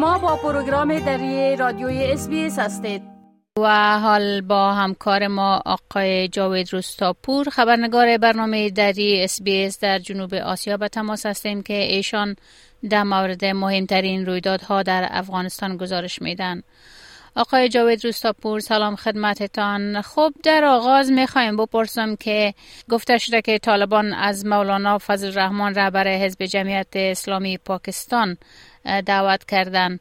شما با پروگرام دری رادیوی اس هستید. و حال با همکار ما آقای جاوید رستاپور خبرنگار برنامه دری اس در جنوب آسیا به تماس هستیم که ایشان در مورد مهمترین رویدادها در افغانستان گزارش میدن. آقای جاوید روستاپور سلام خدمتتان. خب در آغاز می‌خوایم بپرسم که گفته شده که طالبان از مولانا فضل رحمان رهبر حزب جمعیت اسلامی پاکستان دعوت کردن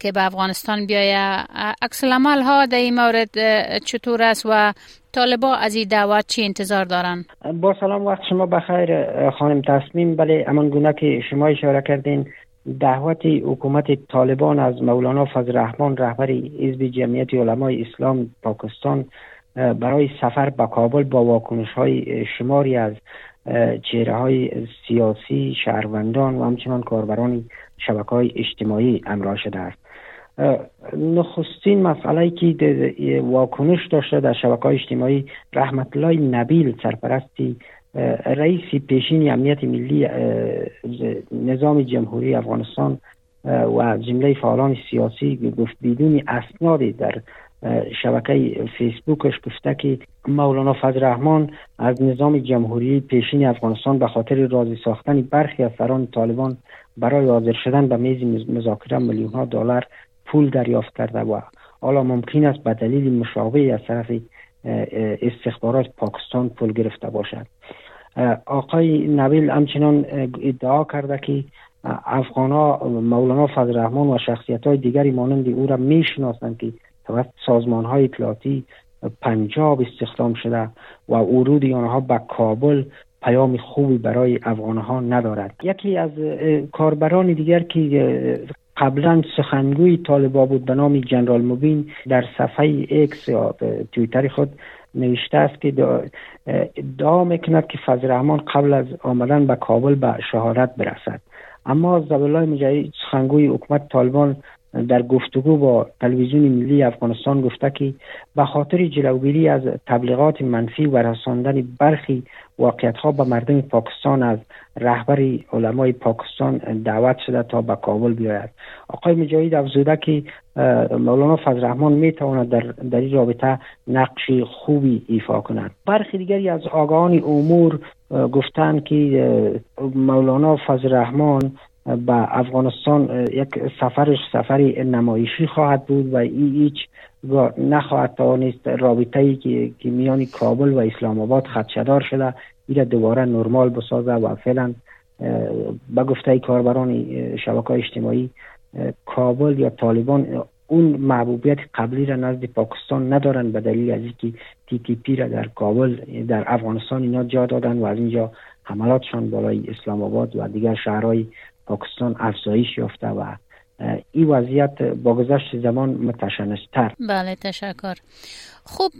که به افغانستان بیایه. عکس ها در این مورد چطور است و طالبا از این دعوت چی انتظار دارن؟ با سلام وقت شما بخیر خانم تصمیم بله امان گونه که شما اشاره کردین دعوت حکومت طالبان از مولانا فضل رحمان رهبر حزب جمعیت علمای اسلام پاکستان برای سفر به کابل با واکنش های شماری از چهره های سیاسی شهروندان و همچنان کاربران شبکه های اجتماعی امراه شده است. نخستین مسئله که واکنش داشته در شبکه های اجتماعی رحمت الله نبیل سرپرستی رئیس پیشین امنیت ملی نظام جمهوری افغانستان و جمله فعالان سیاسی گفت بدون اسنادی در شبکه فیسبوکش گفته که مولانا فضل رحمان از نظام جمهوری پیشین افغانستان به خاطر راضی ساختن برخی از طالبان برای حاضر شدن به میز مذاکره میلیون ها دلار پول دریافت کرده و حالا ممکن است به دلیل مشابه از طرف استخبارات پاکستان پول گرفته باشد. آقای نبیل همچنان ادعا کرده که افغان مولانا فضل رحمان و شخصیت های دیگری مانند او را می‌شناسند که توسط سازمان های اطلاعاتی پنجاب استخدام شده و ورود آنها به کابل پیام خوبی برای افغان ها ندارد. یکی از کاربران دیگر که قبلا سخنگوی طالبا بود به نام جنرال مبین در صفحه اکس یا تویتر خود نوشته است که ادعا می‌کند که فضل رحمان قبل از آمدن به کابل به شهادت برسد. اما زبالای مجاهد سخنگوی حکومت طالبان در گفتگو با تلویزیون ملی افغانستان گفته که به خاطر جلوگیری از تبلیغات منفی و رساندن برخی واقعیت ها به مردم پاکستان از رهبر علمای پاکستان دعوت شده تا به کابل بیاید. آقای مجاهد افزوده که مولانا فضل رحمان می تواند در, در این رابطه نقش خوبی ایفا کند. برخی دیگری از آگاهان امور گفتند که مولانا فضل رحمان به افغانستان یک سفرش سفری نمایشی خواهد بود و هیچ نخواهد توانست رابطه ای که, که میان کابل و اسلام آباد خدشدار شده این دوباره نرمال بسازه و فعلا به گفته کاربران شبکه اجتماعی کابل یا طالبان اون محبوبیت قبلی را نزد پاکستان ندارن به دلیل از اینکه تی تی پی را در کابل در افغانستان اینا جا دادن و از اینجا حملاتشان بالای اسلام آباد و دیگر شهرهای پاکستان افزایش یافته و این وضعیت با گذشت زمان متشنجتر. بله تشکر. خوب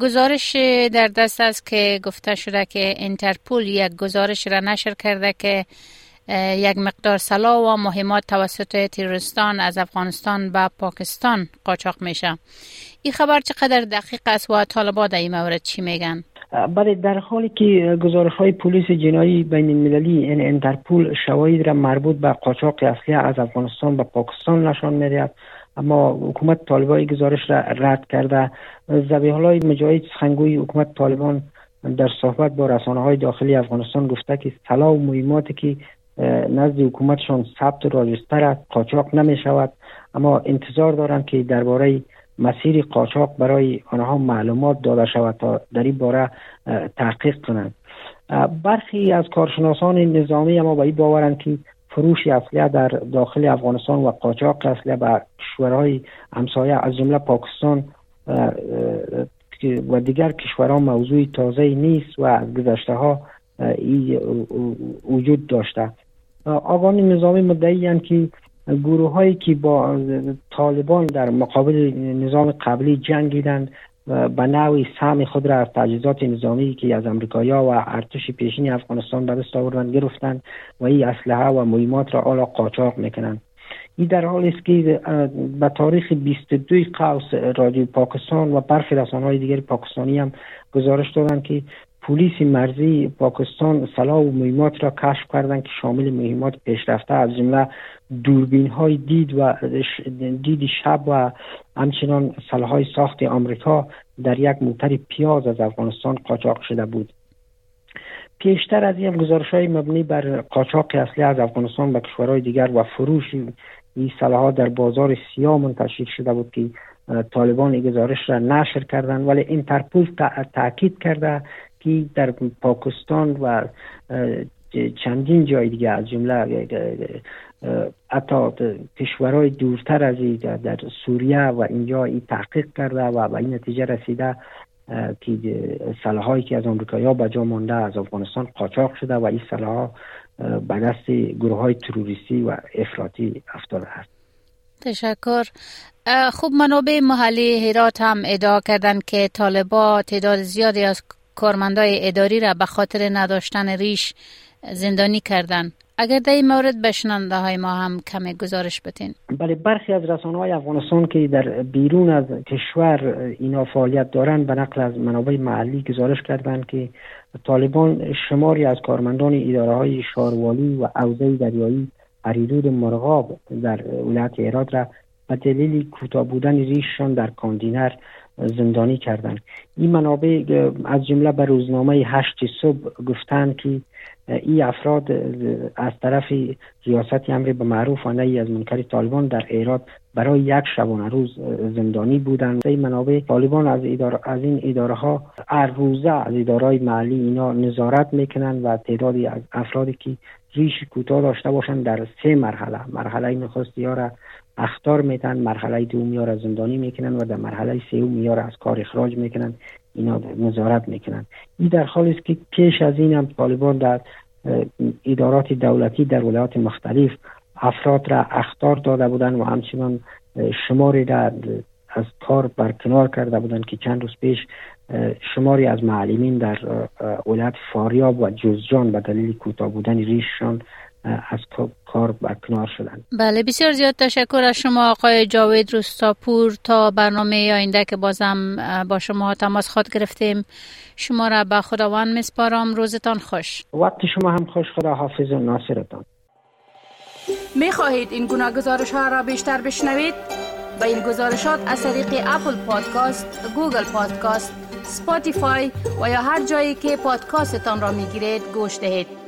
گزارش در دست است که گفته شده که انترپول یک گزارش را نشر کرده که یک مقدار سلاح و مهمات توسط تیرستان از افغانستان به پاکستان قاچاق میشه. این خبر چقدر دقیق است و طالبا در این مورد چی میگن؟ بله در حالی که گزارش های پلیس جنایی بین المللی این انترپول شواهد را مربوط به قاچاق اسلحه از افغانستان به پاکستان نشان می‌دهد اما حکومت طالبان گزارش را رد کرده. زبیح های مجاهد سخنگوی حکومت طالبان در صحبت با رسانه های داخلی افغانستان گفته که سلاح و مهماتی که نزد حکومتشان ثبت و راجستر قاچاق نمی شود اما انتظار دارند که درباره مسیر قاچاق برای آنها معلومات داده شود تا در این باره تحقیق کنند. برخی از کارشناسان نظامی اما به این باورند که فروش اسلحه در داخل افغانستان و قاچاق اسلحه به کشورهای همسایه از جمله پاکستان و دیگر کشورها موضوع تازه نیست و از گذشته ها وجود داشته. آقان نظامی مدعی که گروه هایی که با طالبان در مقابل نظام قبلی جنگیدند به نوعی سهم خود را از تجهیزات نظامی که از امریکایا و ارتش پیشین افغانستان به دست آوردن گرفتند و این اسلحه و مهمات را آلا قاچاق می‌کنند. این در حال است که به تاریخ 22 قوس رادیو پاکستان و برخی رسانه های دیگر پاکستانی هم گزارش دادند که پلیس مرزی پاکستان سلاح و مهمات را کشف کردند که شامل مهمات پیشرفته از جمله دوربین های دید و دید شب و همچنان سلاح های ساخت آمریکا در یک موتر پیاز از افغانستان قاچاق شده بود. پیشتر از این گزارش های مبنی بر قاچاق اصلی از افغانستان به کشورهای دیگر و فروش این سلاح در بازار سیاه منتشر شده بود که طالبان گزارش را نشر کردن ولی اینترپول تاکید کرده که در پاکستان و چندین جای دیگه از جمله حتی کشورهای دورتر از در سوریه و اینجا این تحقیق کرده و به این نتیجه رسیده که سلاحایی که از آمریکایی به جا مانده از افغانستان قاچاق شده و این سلاح به دست گروه های تروریستی و افراطی افتاده است. تشکر. خوب منابع محلی هرات هم ادعا کردند که طالبا تعداد زیادی از کارمندای اداری را به خاطر نداشتن ریش زندانی کردند اگر در این مورد بشننده های ما هم کمی گزارش بتین بله برخی از رسانه های افغانستان که در بیرون از کشور اینا فعالیت دارند به نقل از منابع محلی گزارش کردند که طالبان شماری از کارمندان اداره های شاروالی و اوزه دریایی حدود مرغاب در ولایت ایراد را به دلیل کوتاه بودن ریششان در کاندینر زندانی کردند. این منابع از جمله به روزنامه هشت صبح گفتند که این افراد از طرف ریاست امر به معروف و نهی از منکر طالبان در ایراد برای یک شبانه روز زندانی بودند. این منابع طالبان از, از این اداره ها هر روزه از اداره محلی اینا نظارت می‌کنند و تعدادی از افرادی که ریش کوتاه داشته باشند در سه مرحله. مرحله نخست یا اختار میتن مرحله دوم یا زندانی می‌کنن و در مرحله سوم یا از کار اخراج می‌کنن اینا نظارت می‌کنن. این در حالی است که پیش از این هم طالبان در ادارات دولتی در ولایات مختلف افراد را اختار داده بودن و همچنان شماری را از کار برکنار کرده بودند که چند روز پیش شماری از معلمین در ولایت فاریاب و جوزجان به دلیل کوتاه بودن ریششان از کار برکنار شدن. بله بسیار زیاد تشکر از شما آقای جاوید روستاپور تا برنامه آینده که بازم با شما تماس خود گرفتیم. شما را به خداوند مسپارم روزتان خوش. وقت شما هم خوش. خدا حافظ و ناصرتان. می خواهید این گناه گزارش ها را بیشتر بشنوید؟ با این گزارشات از طریق اپل پادکاست، گوگل پادکاست، سپاتیفای و یا هر جایی که پادکاستتان را می گیرید گوش دهید.